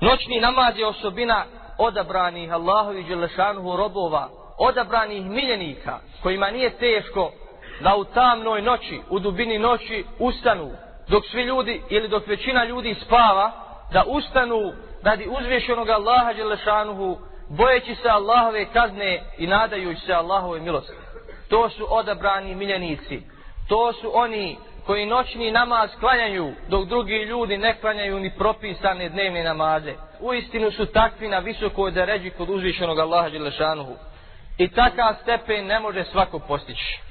Noćni namaz je osobina odabranih Allahovi Đelešanuhu robova, odabranih miljenika, kojima nije teško da u tamnoj noći, u dubini noći ustanu, dok svi ljudi ili dok većina ljudi spava, da ustanu radi uzvješenog Allaha Đelešanuhu, bojeći se Allahove kazne i nadajući se Allahove milosti. To su odabrani miljenici. To su oni koji noćni namaz klanjaju, dok drugi ljudi ne klanjaju ni propisane dnevne namaze. U istinu su takvi na visokoj deređi kod uzvišenog Allaha Đelešanuhu. I takav stepen ne može svako postići.